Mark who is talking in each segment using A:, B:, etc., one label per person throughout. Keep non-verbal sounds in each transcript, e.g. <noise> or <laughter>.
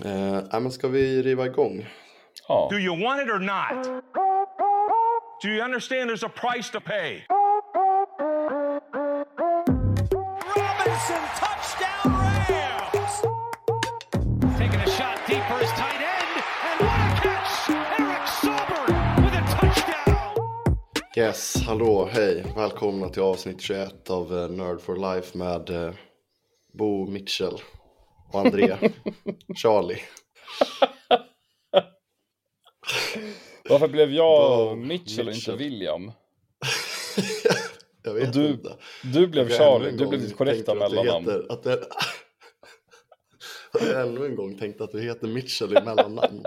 A: Eh, men ska vi riva igång?
B: Ja.
C: Do you want it or not? Do you understand there's a price to pay?
D: Robinson, touchdown Rams! Taking a shot deep for his tight end, and what a catch! Eric Sauber with a touchdown!
A: Yes, hallå, hej. Välkomna till avsnitt 21 av eh, Nerd for Life med eh, Bo Mitchell och André <laughs> Charlie.
B: Varför blev jag Mitchell och inte. William? <laughs>
A: Jag vet
B: Och du-
A: inte.
B: Du blev
A: Jag
B: Charlie, du blev ditt korrekta mellannamn.
A: Heter, att det, <laughs> att jag ännu en gång tänkte att du heter Mitchell i mellannamn.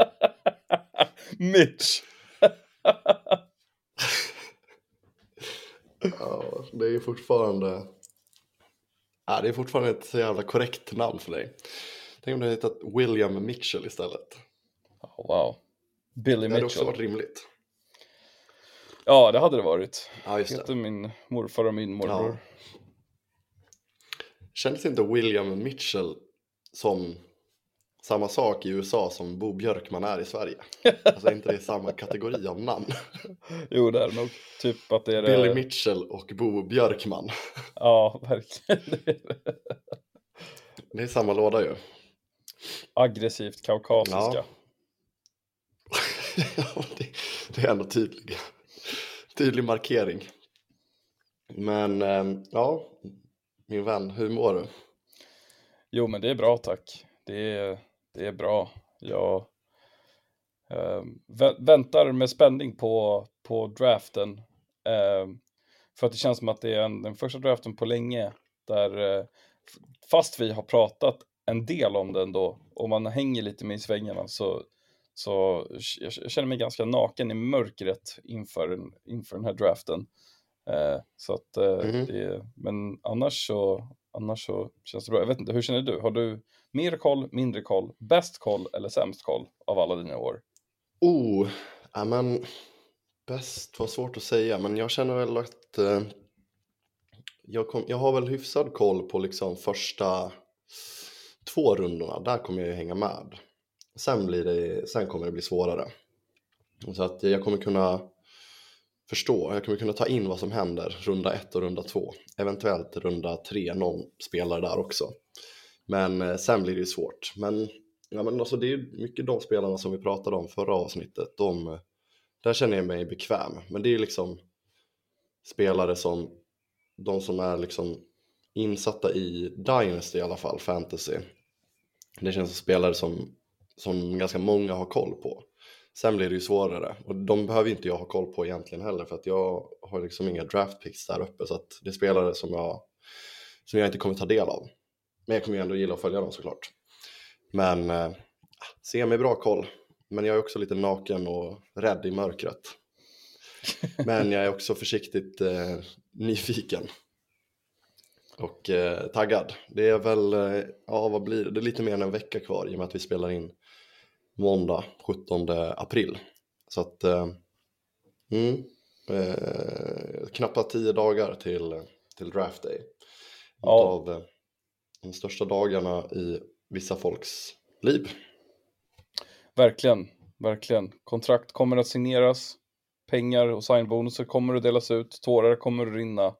B: Mitch!
A: Ja, det är fortfarande... Ja, det är fortfarande ett så jävla korrekt namn för dig. Tänk om du hade hetat William Mitchell istället.
B: Oh, wow. Billy
A: Det hade också
B: Mitchell.
A: varit rimligt.
B: Ja, det hade det varit.
A: Ja, just
B: Heter
A: det.
B: min morfar och min morbror.
A: Kändes inte William Mitchell som samma sak i USA som Bo Björkman är i Sverige? Alltså inte det är samma kategori av namn.
B: Jo, det är nog. Typ att det är
A: Billy
B: det.
A: Mitchell och Bo Björkman.
B: Ja, verkligen. Det är det.
A: Det är samma låda ju.
B: Aggressivt kaukasiska.
A: Ja. <laughs> Det är ändå tydlig, tydlig markering. Men ehm, ja, min vän, hur mår du?
B: Jo, men det är bra tack. Det är, det är bra. Jag eh, vä- väntar med spänning på, på draften. Eh, för att det känns som att det är en, den första draften på länge där eh, fast vi har pratat en del om den då och man hänger lite med i svängarna så, så jag känner mig ganska naken i mörkret inför, inför den här draften. Eh, så att, eh,
A: Mhm.
B: det, men annars så, annars så känns det bra. Jag vet inte, hur känner du? Har du mer koll, mindre koll, bäst koll eller sämst koll av alla dina år?
A: Oh, ja men bäst var svårt att säga, men jag känner väl att eh, jag, kom, jag har väl hyfsad koll på liksom första två rundorna, där kommer jag ju hänga med. Sen, blir det, sen kommer det bli svårare. Så att jag kommer kunna förstå, jag kommer kunna ta in vad som händer runda ett och runda två. Eventuellt runda tre, någon spelare där också. Men eh, sen blir det ju svårt. Men, ja, men alltså, det är ju mycket de spelarna som vi pratade om förra avsnittet. De, där känner jag mig bekväm. Men det är ju liksom spelare som de som är liksom insatta i Dynasty i alla fall, fantasy. Det känns som spelare som, som ganska många har koll på. Sen blir det ju svårare och de behöver inte jag ha koll på egentligen heller för att jag har liksom inga draft picks där uppe så att det är spelare som jag, som jag inte kommer ta del av. Men jag kommer ju ändå gilla att följa dem såklart. Men eh, semi-bra koll. Men jag är också lite naken och rädd i mörkret. <laughs> Men jag är också försiktigt eh, nyfiken. Och eh, taggad. Det är väl, eh, ja vad blir det? Det är lite mer än en vecka kvar i och med att vi spelar in måndag 17 april. Så att, eh, mm, eh, knappt tio dagar till, till draft day.
B: Ja.
A: Av eh, de största dagarna i vissa folks liv.
B: Verkligen, verkligen. Kontrakt kommer att signeras, pengar och signbonuser kommer att delas ut, tårar kommer att rinna,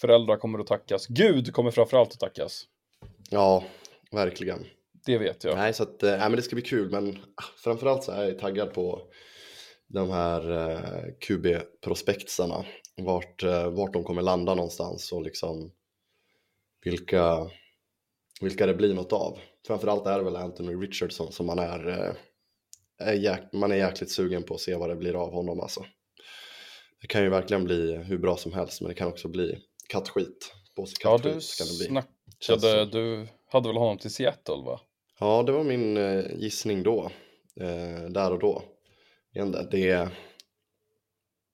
B: föräldrar kommer att tackas, Gud kommer framförallt att tackas.
A: Ja, verkligen.
B: Det vet jag.
A: Nej, så att, eh, nej, men det ska bli kul, men ah, framförallt så är jag taggad på de här eh, QB-prospektsarna. Vart, eh, vart de kommer landa någonstans och liksom vilka, vilka det blir något av. Framförallt är det väl Anthony Richardson som man är, eh, är, jäk, man är jäkligt sugen på att se vad det blir av honom alltså. Det kan ju verkligen bli hur bra som helst, men det kan också bli kattskit. På sig
B: Ja,
A: kattskit
B: du
A: kan det bli.
B: snackade, du hade väl honom till Seattle va?
A: Ja, det var min eh, gissning då. Eh, där och då. Det,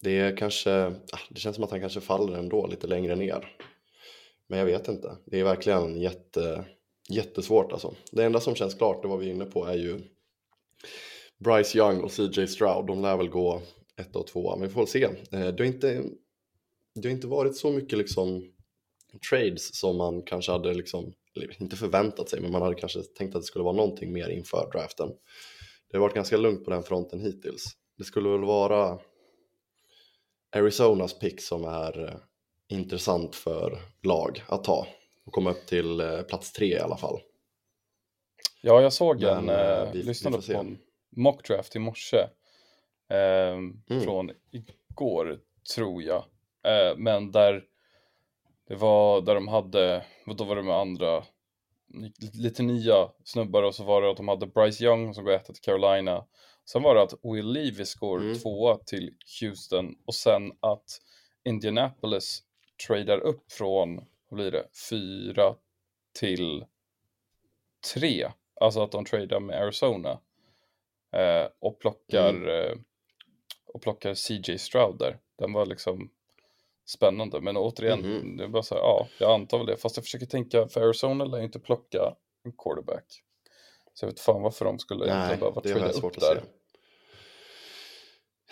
A: det är kanske, ah, det känns som att han kanske faller ändå lite längre ner. Men jag vet inte. Det är verkligen jätte, jättesvårt alltså. Det enda som känns klart, det var vi inne på, är ju Bryce Young och CJ Stroud. De lär väl gå ett och två, men vi får väl se. Eh, det, har inte, det har inte varit så mycket liksom trades som man kanske hade liksom inte förväntat sig, men man hade kanske tänkt att det skulle vara någonting mer inför draften. Det har varit ganska lugnt på den fronten hittills. Det skulle väl vara Arizonas pick som är eh, intressant för lag att ta och komma upp till eh, plats tre i alla fall.
B: Ja, jag såg
A: Men,
B: en,
A: eh, vi- vi
B: lyssnade
A: se.
B: på en mockdraft i morse. Eh,
A: Mm.
B: Från igår, tror jag. Eh, men där det var, där de hade, då var det med andra, lite nya snubbar och så var det att de hade Bryce Young som går etta till Carolina. Sen var det att Will Levis går
A: Mm.
B: tvåa till Houston och sen att Indianapolis tradar upp från, vad blir det, fyra till tre. Alltså att de tradar med Arizona. Eh, och plockar
A: Mm.
B: eh, och plockar CJ Stroud där. Den var liksom spännande. Men återigen,
A: Mhm.
B: det är bara så här, ja, jag antar väl det. Fast jag försöker tänka, för Arizona lär ju inte plocka en quarterback. Så jag vet fan varför de skulle
A: Nej,
B: behöva
A: svårt
B: upp där.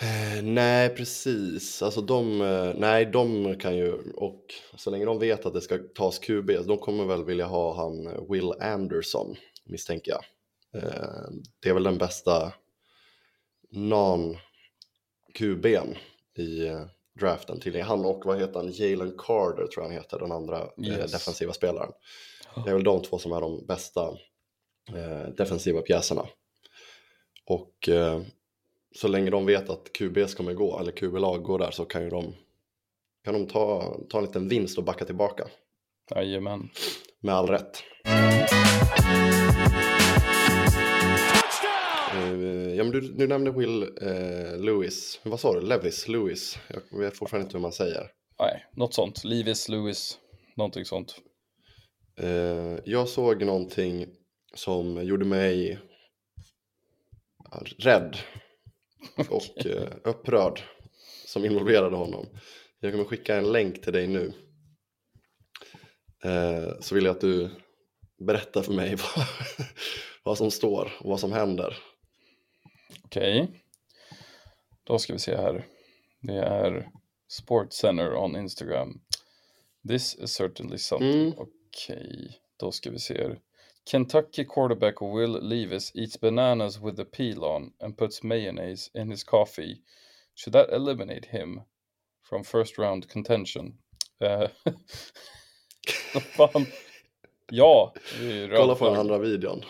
A: Eh, nej, precis. Alltså de, eh, nej, de kan ju, och så länge de vet att det ska tas QB, de kommer väl vilja ha han eh, Will Anderson, misstänker jag. Det är väl den bästa non-QBn i draften till han och vad heter han, Jalen Carter tror jag han heter, den andra eh,
B: Yes.
A: defensiva spelaren. Det är väl de två som är de bästa eh, defensiva pjäserna. Och eh, så länge de vet att QBs kommer gå, eller QB-lag går där, så kan ju de, kan de ta, ta en liten vinst och backa tillbaka.
B: Jajamän.
A: Med all rätt. Men du, du nämnde Will eh, Lewis, vad sa du? Levis Lewis? Jag vet fortfarande inte hur man säger.
B: Nej, något sånt. Levis, Lewis, någonting sånt.
A: Eh, jag såg någonting som gjorde mig rädd och <laughs> eh, upprörd som involverade honom. Jag kommer skicka en länk till dig nu. Eh, så vill jag att du berättar för mig <laughs> vad, vad som står och vad som händer.
B: Okej. Då ska vi se här. Det är Sportscenter on Instagram. This is certainly something.
A: Mm.
B: Okej, då ska vi se här. Kentucky quarterback Will Levis eats bananas with a peel on and puts mayonnaise in his coffee. Should that eliminate him from first round contention? <laughs> Vad fan? Ja,
A: Kolla på den andra videon.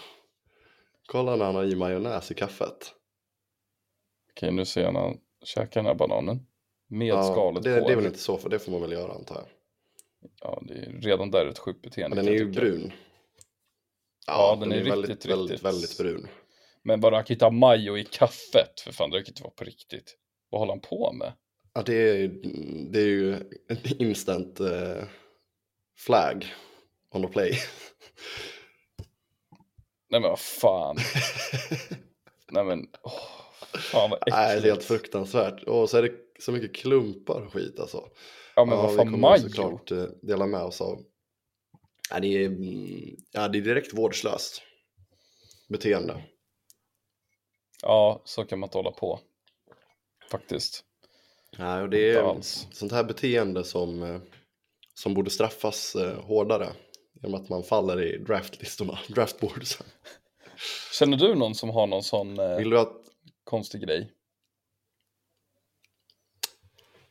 A: Kolla när han har i majonnäs i kaffet.
B: Okej, nu ser jag när han käkar den här bananen. Med
A: Ja,
B: skalet
A: det,
B: på.
A: det är väl inte så, för det får man väl göra antar jag.
B: Ja, det är redan där ett sjukt beteende.
A: Men den
B: kan
A: är ju brun.
B: Ja, den är
A: väldigt,
B: riktigt,
A: väldigt,
B: riktigt-
A: väldigt brun.
B: Men bara att hitta majo i kaffet, för fan det kan inte vara på riktigt. Vad håller han på med?
A: Ja, det är, ju- det är ju en instant eh, flag on the play.
B: Nej men vad fan. <laughs> Nej men, åh, fan vad
A: Nej, det är helt fruktansvärt. Och så är det så mycket klumpar och skit alltså.
B: Ja men vad
A: vi
B: fan,
A: kommer
B: majo?
A: såklart eh, dela med oss av. Ja, det, är, mm, ja, det är direkt vårdslöst beteende.
B: Ja, så kan man inte hålla på. Faktiskt.
A: Nej, och det är sånt här beteende som, eh, som borde straffas eh, hårdare. Genom att man faller i draftlistorna, <laughs> draftboardsen.
B: Känner du någon som har någon sån
A: Vill du att,
B: konstig grej?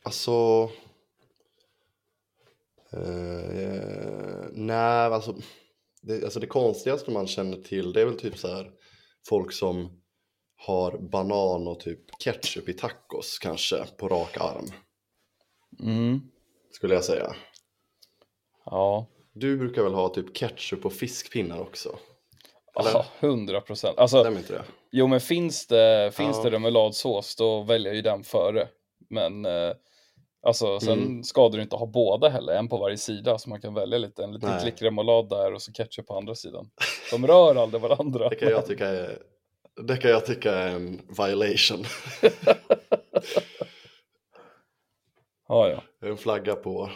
A: alltså... Eh, nej, alltså det, alltså det konstigaste man känner till det är väl typ så här folk som har banan och typ ketchup i tacos kanske på rak arm.
B: Mm.
A: Skulle jag säga.
B: Ja,
A: Du brukar väl ha typ ketchup och fiskpinnar också?
B: Ja, hundra procent. Alltså,
A: det?
B: jo men finns det, finns
A: Ja.
B: det remouladsås då väljer jag ju den före. Men eh, alltså sen
A: Mm.
B: ska du inte ha båda heller, en på varje sida så man kan välja lite, en liten klick remoulad där och så ketchup på andra sidan. De rör aldrig varandra.
A: Det kan jag tycka är, det kan jag tycka är en violation. <laughs>
B: Ja, ja.
A: En flagga på,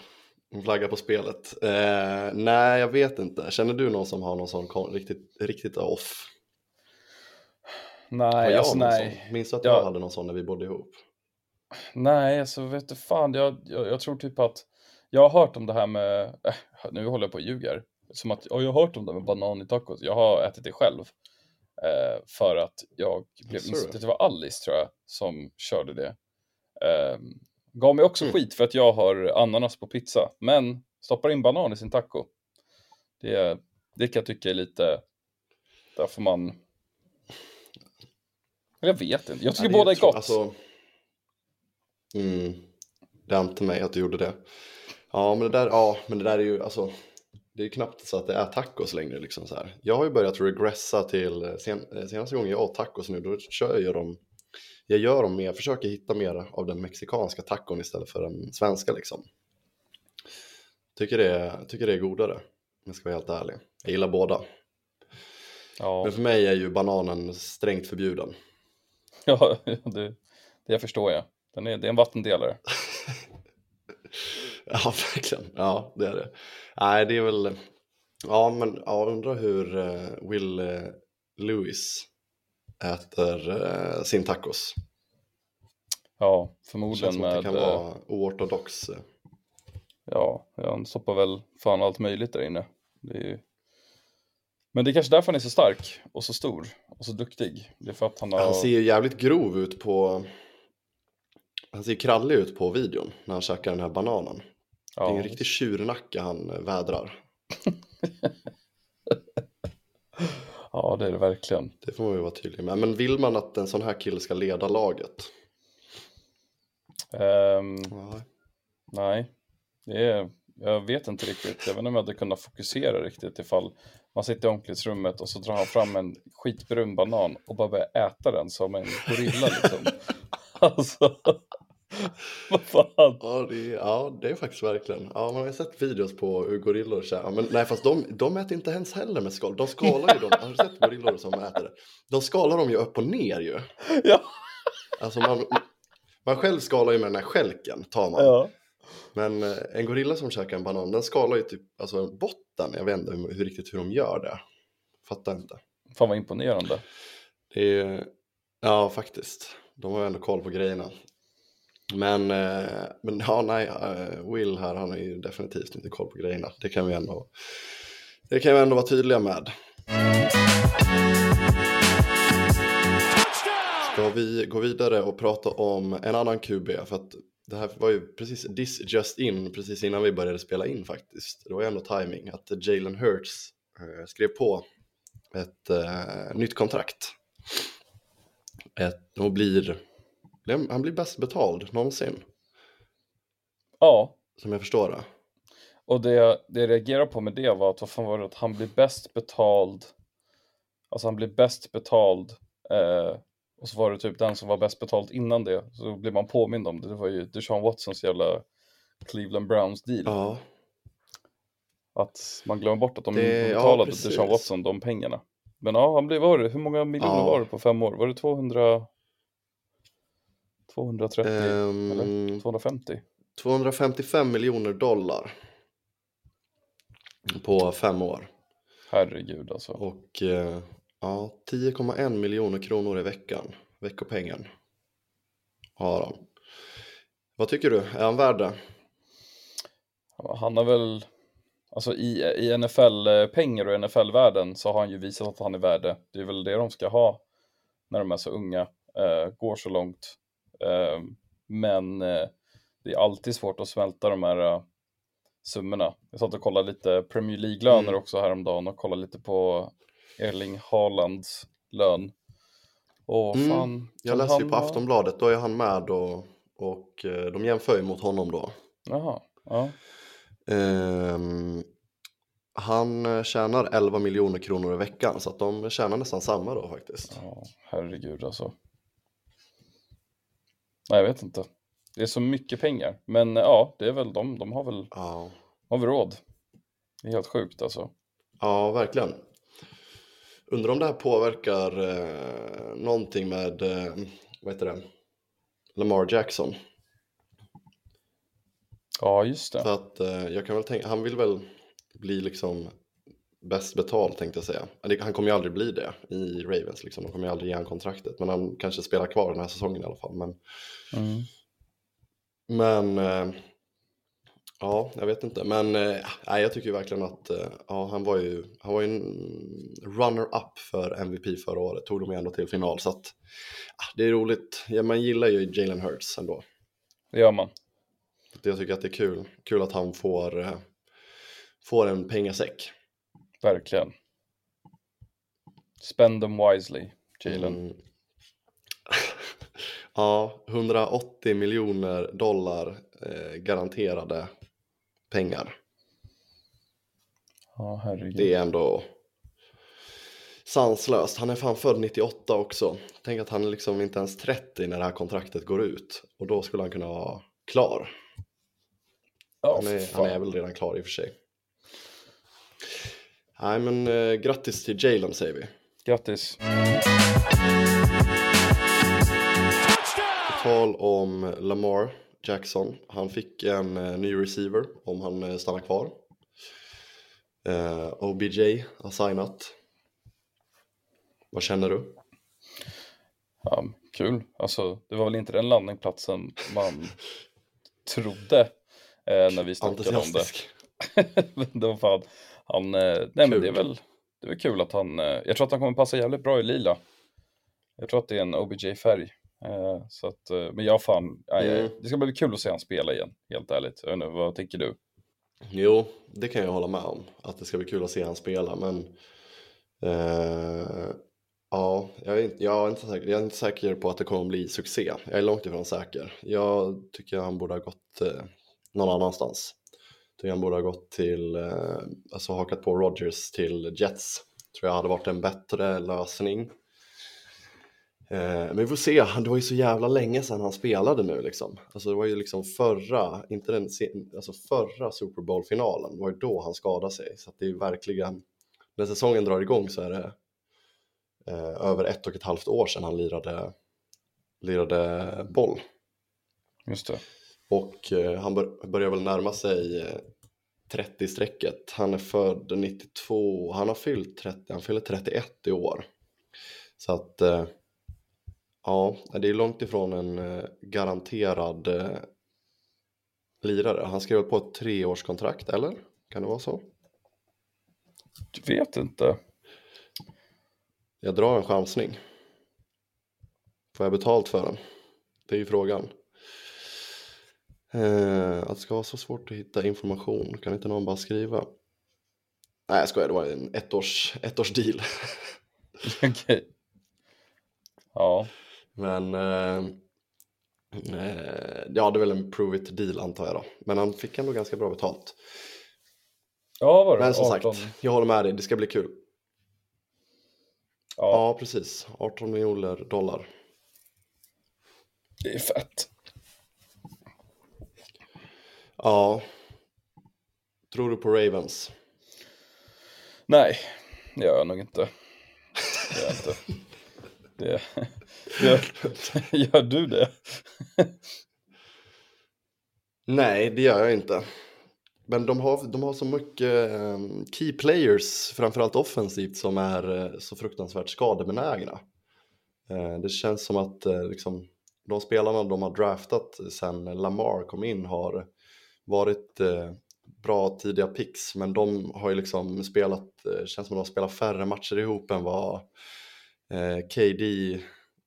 A: en flagga på spelet. Eh, nej, jag vet inte. Känner du någon som har någon sån riktigt, riktigt off?
B: Nej,
A: jag
B: alltså nej.
A: Sån? Minns du att
B: Ja.
A: jag hade någon sån när vi bodde ihop?
B: Nej, alltså vet du fan, jag, jag, jag tror typ att jag har hört om det här med, äh, nu håller jag på och ljuger, som att, ja, jag har hört om det med banan i tacos. Jag har ätit det själv. Eh, för att jag blev? Det var Alice tror jag som körde det. Eh, gav mig också
A: Mm.
B: skit för att jag har ananas på pizza. Men stoppar in banan i sin taco. Det, det kan jag tycka är lite, där får man... Jag vet inte, jag tycker
A: Ja,
B: båda är gott.
A: Alltså, mm, det ante mig att du gjorde det. Ja, men det där, ja, men det där är ju alltså. Det är knappt så att det är tacos längre liksom så här. Jag har ju börjat regressa till eh, sen, eh, senaste gången jag åt tacos nu, då kör jag dem. Jag gör dem mer, försöker hitta mer av den mexikanska tacon istället för den svenska liksom. Tycker det, tycker det är godare, om jag ska vara helt ärlig. Jag gillar båda.
B: ja.
A: Men för mig är ju bananen strängt förbjuden. <laughs>
B: Ja, det, det förstår jag. Den är, det är en vattendelare. <laughs>
A: Ja, verkligen. Ja, det är det. Nej, det är väl... Ja, men ja, jag undrar hur eh, Will eh, Lewis äter eh, sin tacos.
B: Ja,
A: Det känns
B: förmodligen
A: det
B: med...
A: kan
B: eh,
A: vara oortodox. eh.
B: Ja, han stoppar väl fan allt möjligt där inne. Det ju... Men det är kanske därför han är så stark och så stor och så duktig. Det är för att han har...
A: Han ser ju jävligt grov ut på... Han ser krallig ut på videon när han käkar den här bananen. Det är
B: ja,
A: en riktig tjurnacke han eh, vädrar. <laughs>
B: ja, det är det verkligen.
A: Det får man ju vara tydlig med. Men vill man att en sån här kille ska leda laget? Ja,
B: nej, det är... Jag vet inte riktigt. Jag vet inte om jag hade kunnat fokusera riktigt ifall man sitter i omklädningsrummet och så drar han fram en skitbrun banan och bara börjar äta den som en gorilla liksom. <laughs> alltså, <laughs> vad fan.
A: Ja det, är, ja, det är faktiskt verkligen. Ja, man har ju sett videos på hur gorillor käkar. Ja, men nej, fast de, de äter inte ens heller med skal. De skalar ju dem. Har du sett gorillor som äter det? De skalar dem ju upp och ner ju. <laughs>
B: Ja.
A: Alltså man, man själv skalar ju med den här skälken, tar man.
B: Ja.
A: Men eh, en gorilla som käkar en banan, den skalar ju typ alltså botten. Jag vet inte hur, hur riktigt hur de gör det. Fattar inte.
B: Fan vad imponerande.
A: Det är, ja, faktiskt. De har ju ändå koll på grejerna. Men, eh, men ja, nej, eh, Will här, han har ju definitivt inte koll på grejerna. Det kan vi ändå, det kan vi ändå vara tydliga med. Ska vi gå vidare och prata om en annan QB? För att det här var ju precis this just in, precis innan vi började spela in faktiskt. Det var ju ändå timing att Jalen Hurts eh, skrev på ett uh, nytt kontrakt. Ett, och blir, han blir bäst betald någonsin,
B: Ja,
A: som jag förstår det.
B: och det, det jag reagerade på med det var att vad fan var det att han blir bäst betald. Alltså han blir bäst betald. Eh, och så var det typ den som var bäst betald innan det. Så blev man påmind om det. Det var ju Deshaun Watsons jävla Cleveland Browns deal.
A: Ja,
B: Att man glömmer bort att de
A: Det- ja,
B: betalade
A: precis.
B: Deshaun Watson de pengarna. Men ja, han blev, var det, hur många miljoner
A: Ja.
B: var det på fem år? Var det 200? 230
A: ehm,
B: eller 250?
A: 255 miljoner dollar på fem år.
B: Herregud alltså.
A: Och eh, ja, 10,1 miljoner kronor i veckan, veckopengen har han. Vad tycker du, är han värd det?
B: Ja, Han har väl, alltså i, i NFL-pengar och NFL-världen så har han ju visat att han är värd det. Det är väl det de ska ha när de är så unga, eh, går så långt. Eh, men eh, det är alltid svårt att smälta de här eh, summorna. Jag satt och kollade lite Premier League-löner
A: Mm.
B: också häromdagen och kollade lite på Erling Haalands lön. Och
A: Mm,
B: fan,
A: Jag läser ju på Aftonbladet, då är han med och, och eh, de jämför ju mot honom då.
B: Jaha, ja.
A: Ehm, han tjänar 11 miljoner kronor i veckan så att de tjänar nästan samma då faktiskt.
B: Ja, herregud alltså. Nej, jag vet inte. Det är så mycket pengar. Men eh, ja, det är väl de. De har väl,
A: Ja,
B: har väl råd. Det är helt sjukt alltså.
A: ja verkligen. Undrar om det här påverkar eh, någonting med, eh, vad heter det, Lamar Jackson.
B: Ja, just det.
A: För att eh, jag kan väl tänka, han vill väl bli liksom bäst betald tänkte jag säga. Han kommer ju aldrig bli det i Ravens liksom, de kommer ju aldrig ge han kontraktet. Men han kanske spelar kvar den här säsongen i alla fall. Men,
B: Mm.
A: men eh, Ja, jag vet inte, men eh, nej, jag tycker ju verkligen att eh, ja, han var ju, han var ju en runner-up för MVP förra året, tog dem ju ändå till final, så att ah, det är roligt. Ja, man gillar ju Jalen Hurts ändå.
B: Det gör man.
A: Jag tycker att det är kul, kul att han får, får en pengasäck.
B: Verkligen. Spend them wisely, Jalen.
A: Mm. <laughs> ja, 180 miljoner dollar eh, garanterade pengar.
B: Ja, herregud.
A: Det är ändå sanslöst. Han är fan född 98 också. Tänk att han är liksom inte ens 30 när det här kontraktet går ut. Och då skulle han kunna vara klar.
B: ja,
A: Han är, han är väl redan klar i och för sig. Nej men eh, grattis till Jalen säger vi.
B: Grattis.
A: På tal om Lamar Jackson. Han fick en eh, ny receiver om han eh, stannar kvar. Eh, OBJ har signat. Vad känner du?
B: Ja, kul. Alltså, det var väl inte den landningsplatsen man trodde eh, när vi snackade om det. <laughs> Men det var fan, han, eh, nej men
A: Kul.
B: det är väl, det är väl kul att han, eh, jag tror att han kommer passa jävligt bra i lila. Jag tror att det är en OBJ-färg. Eh, så att, men jag fan,
A: Mm.
B: det ska bli kul att se han spela igen, helt ärligt. Jag vet inte, vad tänker du?
A: Jo, det kan jag hålla med om. Att det ska bli kul att se han spela, men eh, ja, jag är, inte, jag, är inte säker, jag är inte säker på att det kommer bli succé. Jag är långt ifrån säker. Jag tycker han borde ha gått eh, någon annanstans. Tycker han borde ha gått till, eh, alltså hakat på Rodgers till Jets. Tror jag hade varit en bättre lösning. Eh, men vi får se, det var ju så jävla länge sedan han spelade nu liksom. Alltså det var ju liksom förra, inte den alltså förra Super Bowl-finalen, det var ju då han skadade sig. Så det är ju verkligen, när säsongen drar igång så är det eh, över ett och ett halvt år sedan han lirade, lirade boll.
B: Just det.
A: Och eh, han bör, börjar väl närma sig eh, 30-strecket. Han är född 92, han har fyllt 30, han fyller 31 i år. Så att eh, ja, det är långt ifrån en eh, garanterad eh, lirare. Han skrev på ett treårskontrakt, eller? Kan det vara så?
B: Du vet inte.
A: Jag drar en chansning. Får jag betalt för den? Det är ju frågan. Eh, att det ska vara så svårt att hitta information, kan inte någon bara skriva? Nej jag skojar, det var en ettårs, ettårs deal. <laughs>
B: Okej. Ja,
A: Men eh, eh, ja, det är väl en prove it deal antar jag då. Men han fick ändå ganska bra betalt.
B: ja var det
A: Men som
B: 18?
A: sagt, jag håller med dig, det ska bli kul.
B: Ja,
A: Ja, precis. 18 miljoner dollar.
B: det är fett.
A: Ja. Tror du på Ravens?
B: Nej, det gör jag nog inte. Det gör jag inte. Det, gör, <laughs> gör du det?
A: Nej, det gör jag inte. Men de har, de har så mycket eh, key players, framförallt offensivt, som är eh, så fruktansvärt skadebenägna. Eh, det känns som att eh, liksom, de spelarna de har draftat sen Lamar kom in har varit eh, bra tidiga picks, men de har ju liksom spelat, eh, känns som att de har spelat färre matcher ihop än vad eh, KD,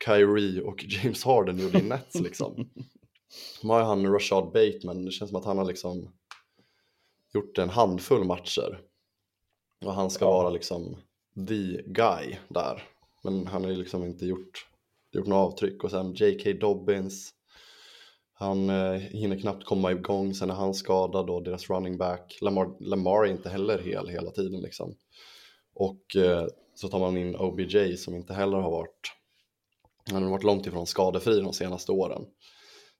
A: Kyrie och <laughs> James Harden gjorde i Nets liksom. De har ju han Rashad Bateman, det känns som att han har liksom gjort en handfull matcher. Och han ska
B: Ja.
A: vara liksom the guy där. Men han har ju liksom inte gjort, gjort något avtryck. Och sen J.K. Dobbins, han eh, hinner knappt komma igång, sen är han skadad och deras running back. Lamar, Lamar är inte heller hel hela tiden liksom. Och eh, så tar man in OBJ som inte heller har varit, han har varit långt ifrån skadefri de senaste åren.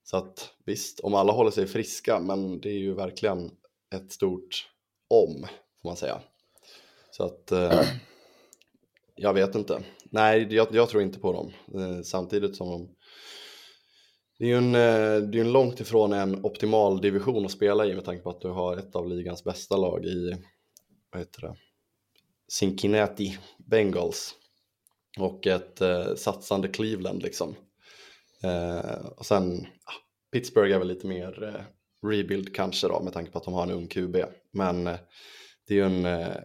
A: Så att visst, om alla håller sig friska, men det är ju verkligen ett stort om, får man säga. Så att eh, jag vet inte. Nej, jag, jag tror inte på dem. Eh, samtidigt som de det är ju en, eh, det är en långt ifrån en optimal division att spela i med tanke på att du har ett av ligans bästa lag i, vad heter det, Cincinnati Bengals och ett eh, satsande Cleveland liksom. Eh, och sen, ah, Pittsburgh är väl lite mer, eh, rebuild kanske då med tanke på att de har en ung QB. Men eh, det är ju en eh,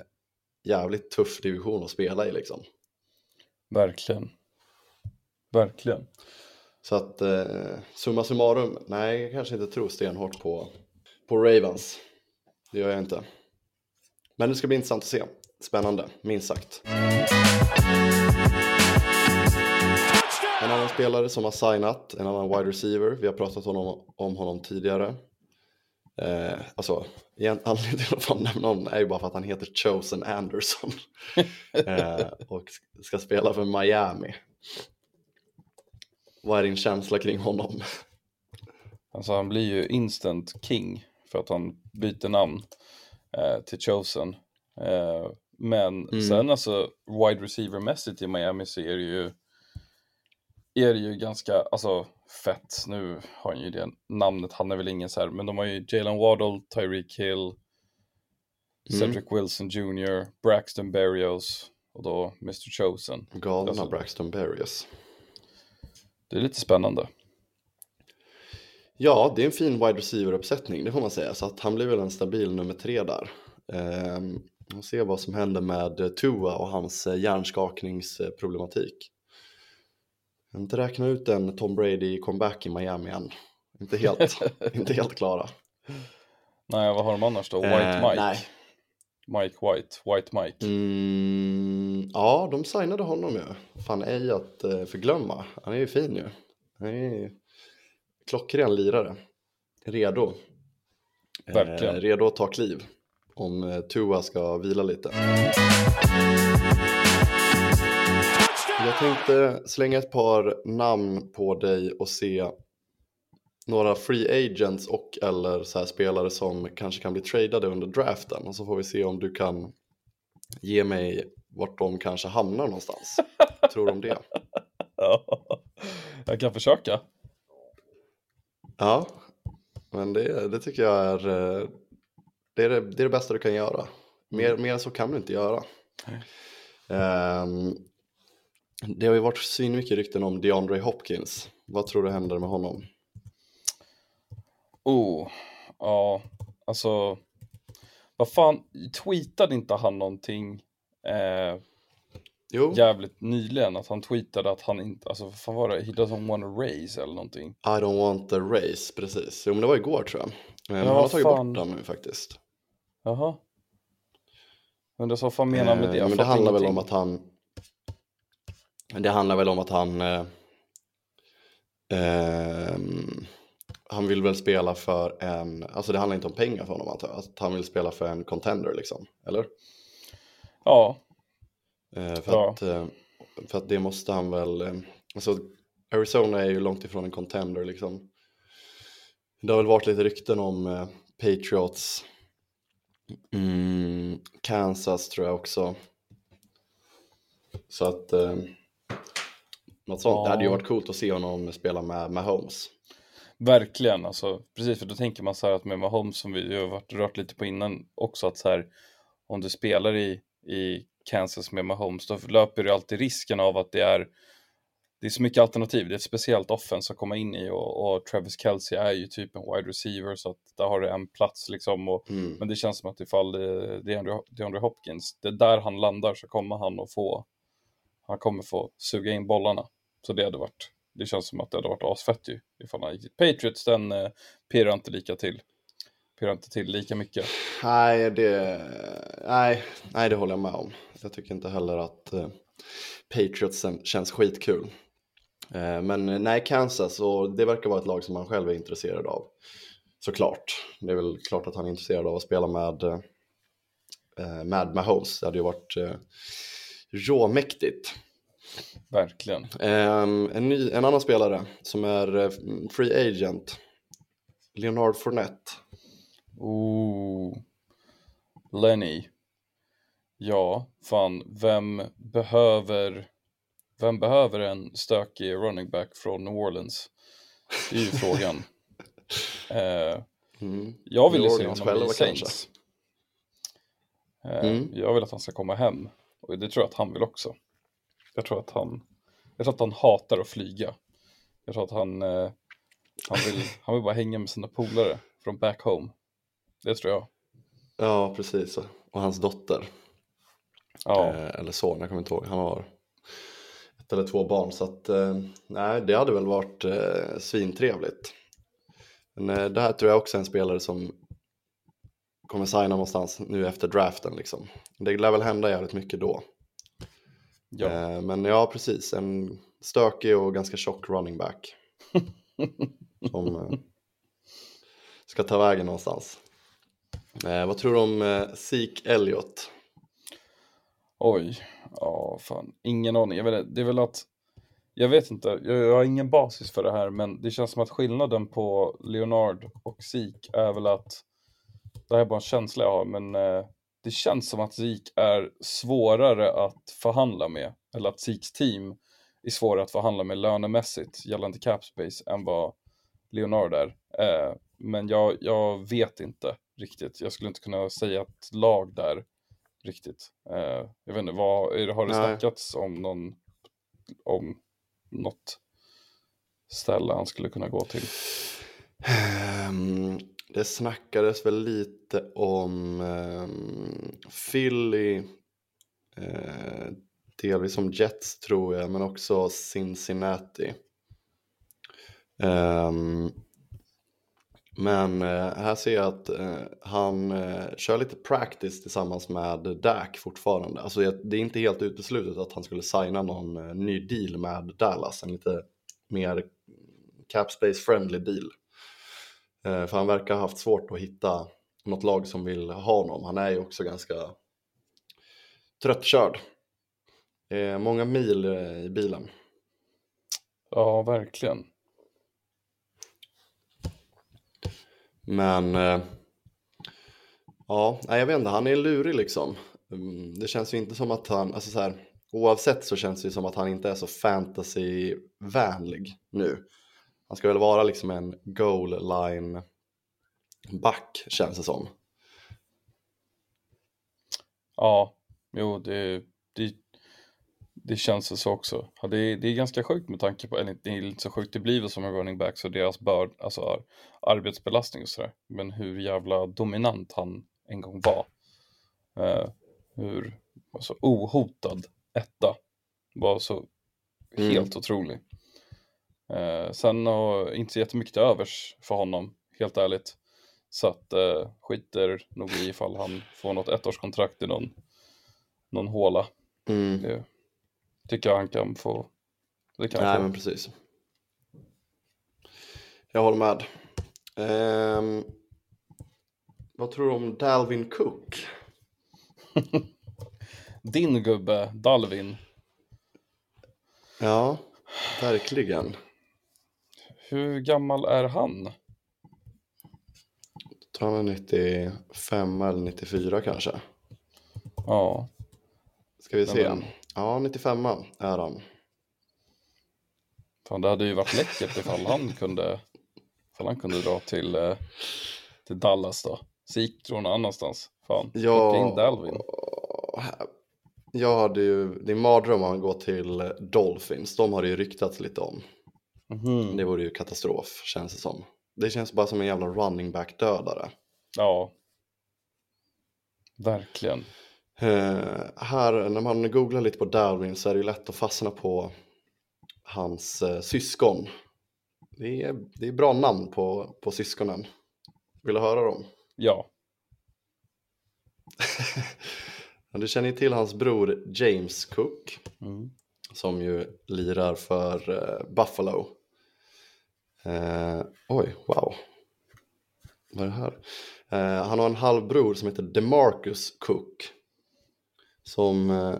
A: jävligt tuff division att spela i liksom.
B: Verkligen. Verkligen.
A: Så att eh, summa summarum, nej jag kanske inte tror stenhårt på, på Ravens. Det gör jag inte. Men det ska bli intressant att se. Spännande, minst sagt. En annan spelare som har signat, en annan wide receiver, vi har pratat om, honom- om honom tidigare. Eh, alltså, igen, anledningen till att få nämna honom är ju bara för att han heter Chosen Anderson. <laughs> eh, och ska spela för Miami. Vad är din känsla kring honom?
B: Alltså han blir ju instant king för att han byter namn eh, till Chosen. Eh, men
A: Mm.
B: sen alltså wide receiver-mässigt i Miami så är det ju är det ju ganska, alltså fett. Nu har han ju det namnet, han är väl ingen så här, men de har ju Jalen Waddle, Tyreek Hill, Cedric Wilson Jr, Braxton Berrios och då Mr Chosen.
A: Galna
B: Alltså-
A: Braxton Berrios.
B: Det är lite spännande.
A: Ja, det är en fin wide receiver-uppsättning, det får man säga. Så att han blir väl en stabil nummer tre där. Ehm, och se vad som händer med Tua och hans eh, hjärnskakningsproblematik. Jag inte räkna ut en Tom Brady comeback i Miami än. Inte helt, <laughs> inte helt klara.
B: Nej, vad har de annars då? White
A: Eh,
B: Mike?
A: nej.
B: Mike White, White Mike.
A: Mm, ja, de signade honom ju. Fan, ej att eh, förglömma. Han är ju fin ju. Han är ju klockren lirare. Redo.
B: Verkligen.
A: Eh, redo att ta kliv. Om eh, Tua ska vila lite. Jag tänkte slänga ett par namn på dig och se några free agents och eller så här spelare som kanske kan bli tradade under draften och så får vi se om du kan ge mig vart de kanske hamnar någonstans. Tror du om det? <laughs>
B: Ja, jag kan försöka.
A: Ja, men det, det tycker jag är eh, det, är det, det är det bästa du kan göra. Mer, mer än så kan du inte göra. Ehm, det har ju varit svinmycket rykten om DeAndre Hopkins. Vad tror du händer med honom?
B: Oh, ja, alltså. Vad fan, tweetade inte han någonting eh,
A: Jo,
B: jävligt nyligen? Att han tweetade att han inte, alltså vad fan var det? He doesn't want to raise eller någonting.
A: I don't want the race, precis. Jo, men det var igår tror jag. Men
B: Ja,
A: han har tagit
B: fan.
A: bort den nu faktiskt.
B: Jaha. Undrar så vad menar han med det?
A: Eh, men det handlar väl
B: ingenting.
A: om att han Det handlar väl om att han eh, ehm, Han vill väl spela för en Alltså det handlar inte om pengar för honom antar jag. Att han vill spela för en contender liksom. Eller?
B: Ja,
A: Eh, för,
B: Ja.
A: att, eh, för att det måste han väl eh, Alltså Arizona är ju långt ifrån en contender liksom. Det har väl varit lite rykten om eh, Patriots. Mm, Kansas tror jag också. Så att eh, Något sånt, det hade ju
B: Ja.
A: varit coolt att se honom spela med Mahomes
B: verkligen. Alltså, precis, för då tänker man så här att med Mahomes som vi har varit rört lite på innan också att så här om du spelar i, i Kansas med Mahomes då löper du alltid risken av att det är det är så mycket alternativ, det är ett speciellt offense att komma in i och, och Travis Kelce är ju typ en wide receiver så att där har du en plats liksom och
A: mm.
B: Men det känns som att ifall det, det, är Andrew, det är Andrew Hopkins, det är där han landar så kommer han att få, han kommer få suga in bollarna. Så det hade varit, det känns som att det hade varit asfett ju ifall han gick till Patriots, den eh, pirrar inte lika till. Pirrar inte till lika mycket.
A: Nej, det, nej, nej, det håller jag med om. Jag tycker inte heller att eh, Patriots känns skitkul. Eh, men eh, nej, Kansas, och det verkar vara ett lag som han själv är intresserad av. Såklart. Det är väl klart att han är intresserad av att spela med, eh, eh med Mahomes. Det hade ju varit eh, råmäktigt.
B: Verkligen.
A: Ehm, en, ny, en annan spelare som är eh, free agent. Leonard Fournette.
B: Ooh. Lenny. Ja, fan, vem behöver, vem behöver en stökig running back från New Orleans? Det är ju frågan. <laughs> Eh,
A: Mm.
B: Jag vill ju
A: New
B: se honom i Saints. Eh,
A: Mm.
B: Jag vill att han ska komma hem. Och det tror jag att han vill också. Jag tror att han, jag tror att han hatar att flyga. Jag tror att han, eh, han, vill, <laughs> han vill bara hänga med sina polare. Från back home. Det tror jag.
A: Ja, precis. Och hans dotter.
B: Ja,
A: Eh, eller son, jag kommer inte ihåg. Han har ett eller två barn. Så att, eh, nej, det hade väl varit eh, svintrevligt. Men eh, det här tror jag också är en spelare som kommer signa någonstans nu efter draften. Liksom. Det lär väl hända jävligt mycket då.
B: Ja.
A: Eh, men ja, precis. En stökig och ganska tjock running back. <laughs> som eh, ska ta vägen någonstans. Eh, vad tror du om Zeke Elliott?
B: Oj, ja fan, ingen aning. Jag vet, det är väl att, jag vet inte, jag, har ingen basis för det här, men det känns som att skillnaden på Leonard och Zeke är väl att, det här är bara en känsla jag har, men det känns som att Zeke är svårare att förhandla med, eller att Zekes team är svårare att förhandla med lönemässigt gällande cap space än vad Leonard är. Eh, men jag, jag vet inte riktigt, jag skulle inte kunna säga ett lag där riktigt. Eh, jag vet inte, vad, är har det
A: Nej.
B: snackats om någon, om något ställe han skulle kunna gå till?
A: Ehm, det snackades väl lite om eh, Philly, eh, delvis om Jets tror jag, men också Cincinnati. Eh, men eh, här ser jag att eh, han eh, kör lite practice tillsammans med Dak fortfarande. Alltså det är inte helt uteslutet att han skulle signa någon eh, ny deal med Dallas, en lite mer cap space friendly deal. Eh, För han verkar ha haft svårt att hitta något lag som vill ha honom. Han är ju också ganska tröttkörd. Eh, Många mil eh, i bilen.
B: Ja, verkligen.
A: Men ja, jag vet inte, han är lurig liksom. Mm, Det känns ju inte som att han, alltså så här, oavsett så känns det ju som att han inte är så fantasyvänlig nu. Han ska väl vara liksom en goal line back känns det som.
B: Ja, jo, det, det, det känns så också. Ja, det, är- det är ganska sjukt med tanke på, eller det är inte så sjukt, det blir väl som en running back, så deras börd, alltså ar- arbetsbelastning och sådär. Men hur jävla dominant han en gång var. Eh, hur alltså, ohotad etta var så
A: Mm.
B: helt otrolig. Eh, sen har inte så jättemycket till övers för honom, helt ärligt. Så att eh, skiter nog i ifall han får något ettårskontrakt i någon, någon håla.
A: Mm.
B: Det tycker jag han kan få. Det kan
A: Nej
B: han
A: men
B: få.
A: precis. Jag håller med. Ehm, vad tror du om Dalvin Cook? <laughs>
B: Din gubbe, Dalvin,
A: Ja, verkligen.
B: Hur gammal är han?
A: Tror han är 95 eller 94 kanske.
B: Ja,
A: Ska vi se.
B: men-
A: Ja, 95 är han.
B: fan det hade ju varit läckert ifall han kunde, ifall han kunde dra till, eh, till Dallas då. Sik någon annanstans. Fan,
A: Ja,
B: in Dalvin.
A: Jag hade ju, det är en mardröm om han går till Dolphins. De har det ju ryktats lite om.
B: Mhm.
A: Det vore ju katastrof känns det som. Det känns bara som en jävla running back dödare.
B: Ja. Verkligen.
A: Eh, här när man googlar lite på Darwin så är det ju lätt att fastna på hans eh, syskon. Det är, det är bra namn på, på syskonen. Vill du höra dem?
B: Ja. <laughs>
A: Du känner ju till hans bror James Cook
B: Mm.
A: som ju lirar för eh, Buffalo. Eh, oj, wow. Vad är det här? Eh, han har en halvbror som heter DeMarcus Cook. Som eh,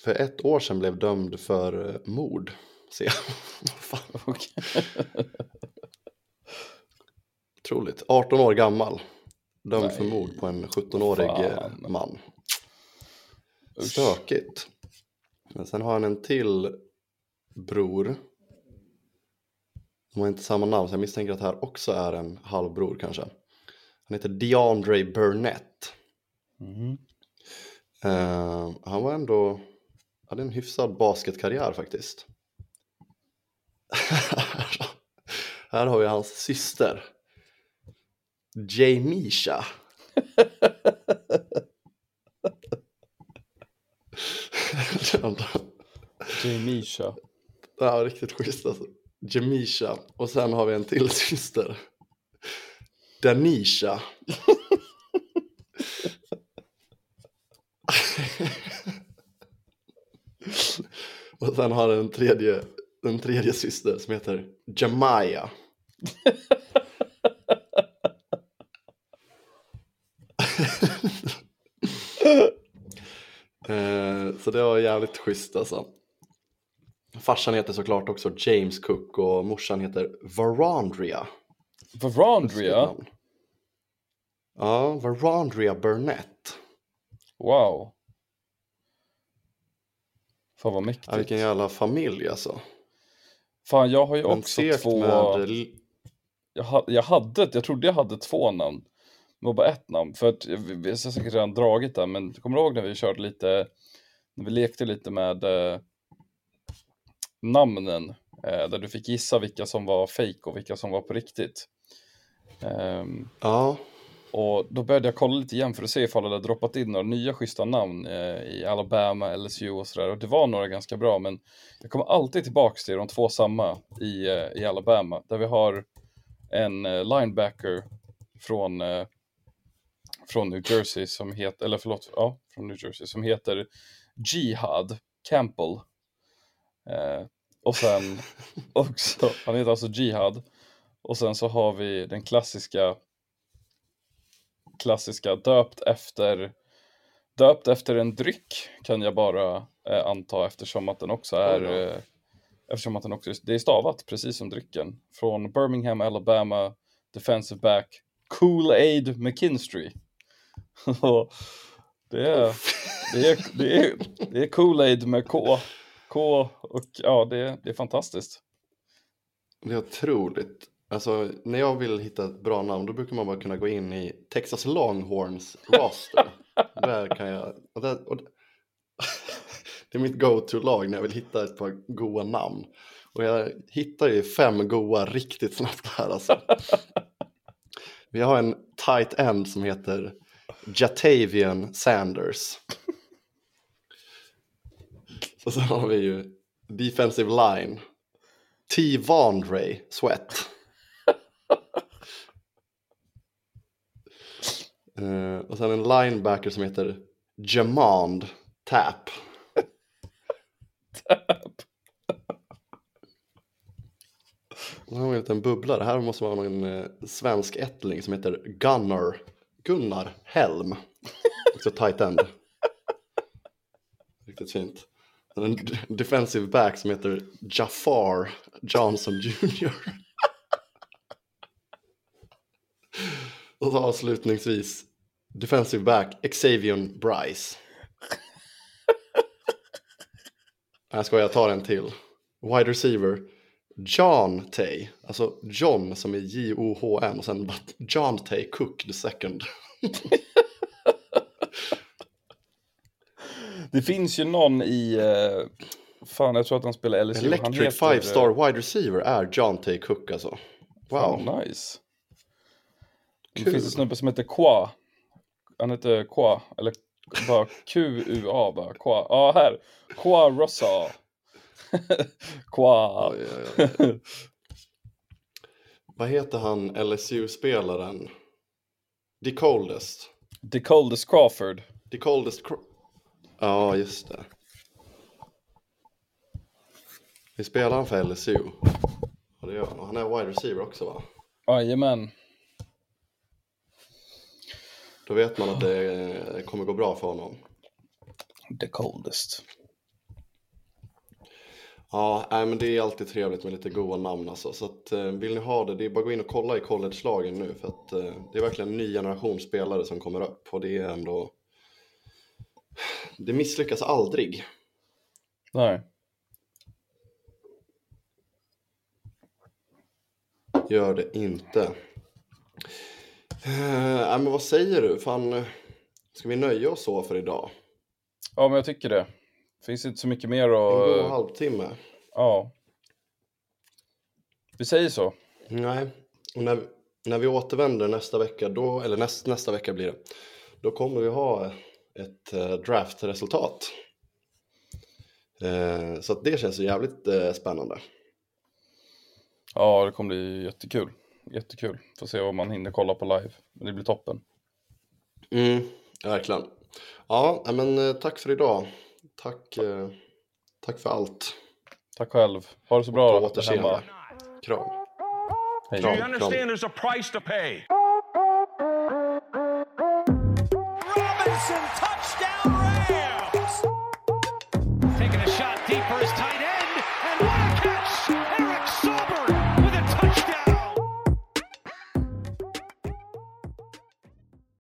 A: för ett år sedan blev dömd för eh, mord. Se, <laughs> fan,
B: Okej.
A: otroligt. 18 år gammal. Dömd för
B: Nej.
A: mord på en 17-årig eh,
B: Fan.
A: man.
B: Usch.
A: Stökigt. Men sen har han en till bror. De har inte samma namn så jag misstänker att det här också är en halvbror kanske. Han heter DeAndre Burnett.
B: Mhm.
A: Eh, han var ändå, hade en hyfsad basketkarriär faktiskt. <laughs> här har vi hans syster. Jamisha. <laughs> <laughs>
B: Jamisha.
A: Ja, riktigt schysst alltså. Jamisha. Och sen har vi en till <laughs> syster. Danisha. <laughs> Och sen har den tredje, en tredje syster som heter Jamaya. <laughs> Eh, så det var jävligt schysst alltså. Farsan heter såklart också James Cook och morsan heter Varandria.
B: Varandria?
A: Ja, Varandria Burnett.
B: Wow. Fan vad mäktigt.
A: Ja, vilken jävla familj alltså.
B: Fan, jag har ju
A: Men
B: också två...
A: med...
B: Jag, ha... jag hade, jag trodde jag hade två namn. Det var bara ett namn. För att vi vi har säkert redan dragit det, men kommer du ihåg när vi körde lite, när vi lekte lite med eh, namnen? Eh, där du fick gissa vilka som var fake och vilka som var på riktigt. Ehm,
A: Ja,
B: och då började jag kolla lite igen för att se ifall det hade droppat in några nya schyssta namn eh, i Alabama, LSU och sådär. Och det var några ganska bra, men jag kommer alltid tillbaks till de två samma i, eh, i Alabama. Där vi har en linebacker från, från New Jersey som heter, eller förlåt, ja, från New Jersey som heter Jihad Campbell. Eh, och sen <laughs> också, han heter alltså Jihad. Och sen så har vi den klassiska klassiska döpt efter döpt efter en dryck kan jag bara eh, anta eftersom att den också är
A: då.
B: eh, eftersom att den också det är stavat precis som drycken från Birmingham, Alabama defensive back Kool-Aid McKinstry. <laughs> Och det är det är, det är, det är Kool-Aid med K. Och ja, det, är- det är fantastiskt.
A: det är otroligt. Alltså, när jag vill hitta ett bra namn då brukar man bara kunna gå in i Texas Longhorns roster. <laughs> där kan jag... Och där, och <laughs> det är mitt go-to-lag när jag vill hitta ett par goa namn. Och jag hittar ju fem goa riktigt snabbt här alltså. <laughs> Vi har en tight end som heter Jatavian Sanders. Och sen har vi ju defensive line. T. Vondre Sweat. <laughs> Eh, och sen en linebacker som heter Jamond Tap. Och här har vi en liten bubblare. Här måste vara någon eh, svensk ättling som heter Gunnar. Gunnar Helm. <laughs> Också tight end. Riktigt fint. En defensive back som heter Jafar Johnson Jr. <laughs> Och så avslutningsvis defensive back Xavier Bryce. <laughs> Jag skojar, jag tar en till. Wide receiver John Tay, alltså John som är J-O-H-N och sen John Tay Cook the second. <laughs>
B: Det finns ju någon i, eh, fan jag tror att han spelar LSU.
A: Electric
B: heter,
A: five
B: eh,
A: star wide receiver är John Tay Cook alltså. Wow.
B: Fan, nice. Det
A: Kul.
B: finns en snubbe som heter Qua. Han heter Qua, eller bara Q-U-A bara. Qua. Ja, här. Qua Rossa. Qua.
A: Oj, oj, oj. <laughs> Vad heter han LSU-spelaren? The Coldest.
B: The Coldest Crawford.
A: The Coldest Cro- Ja, just det. Vi spelar han för LSU? Ja, det gör han. Han är wide receiver också va?
B: Jajamän.
A: Då vet man att det eh, kommer gå bra för honom.
B: The Coldest.
A: Ja, nej, men det är alltid trevligt med lite goa namn alltså. Så att, eh, vill ni ha det, det är bara att gå in och kolla i college-lagen nu. För att eh, det är verkligen en ny generation spelare som kommer upp. Och det är ändå... Det misslyckas aldrig.
B: Nej.
A: Gör det inte. Eh, nej, men vad säger du? Fan, ska vi nöja oss så för idag?
B: Ja, men jag tycker det. Finns inte så mycket mer
A: En god
B: att...
A: när vi återvänder nästa vecka, då, eller näst, nästa vecka blir det, då kommer vi ha ett eh, draftresultat. Eh, så att det känns ju jävligt eh, spännande.
B: Ja, det kommer bli jättekul. Jättekul. Får se vad man hinner kolla på live. Men det blir toppen.
A: Mm, verkligen. Ja, men tack för idag. Tack, tack för allt.
B: Tack själv. Ha det så bra
A: På återseende.
B: hemma.
A: Kram.
B: Hej.
C: Do you
A: Kram,
C: understand there's a price to pay?
D: Robinson,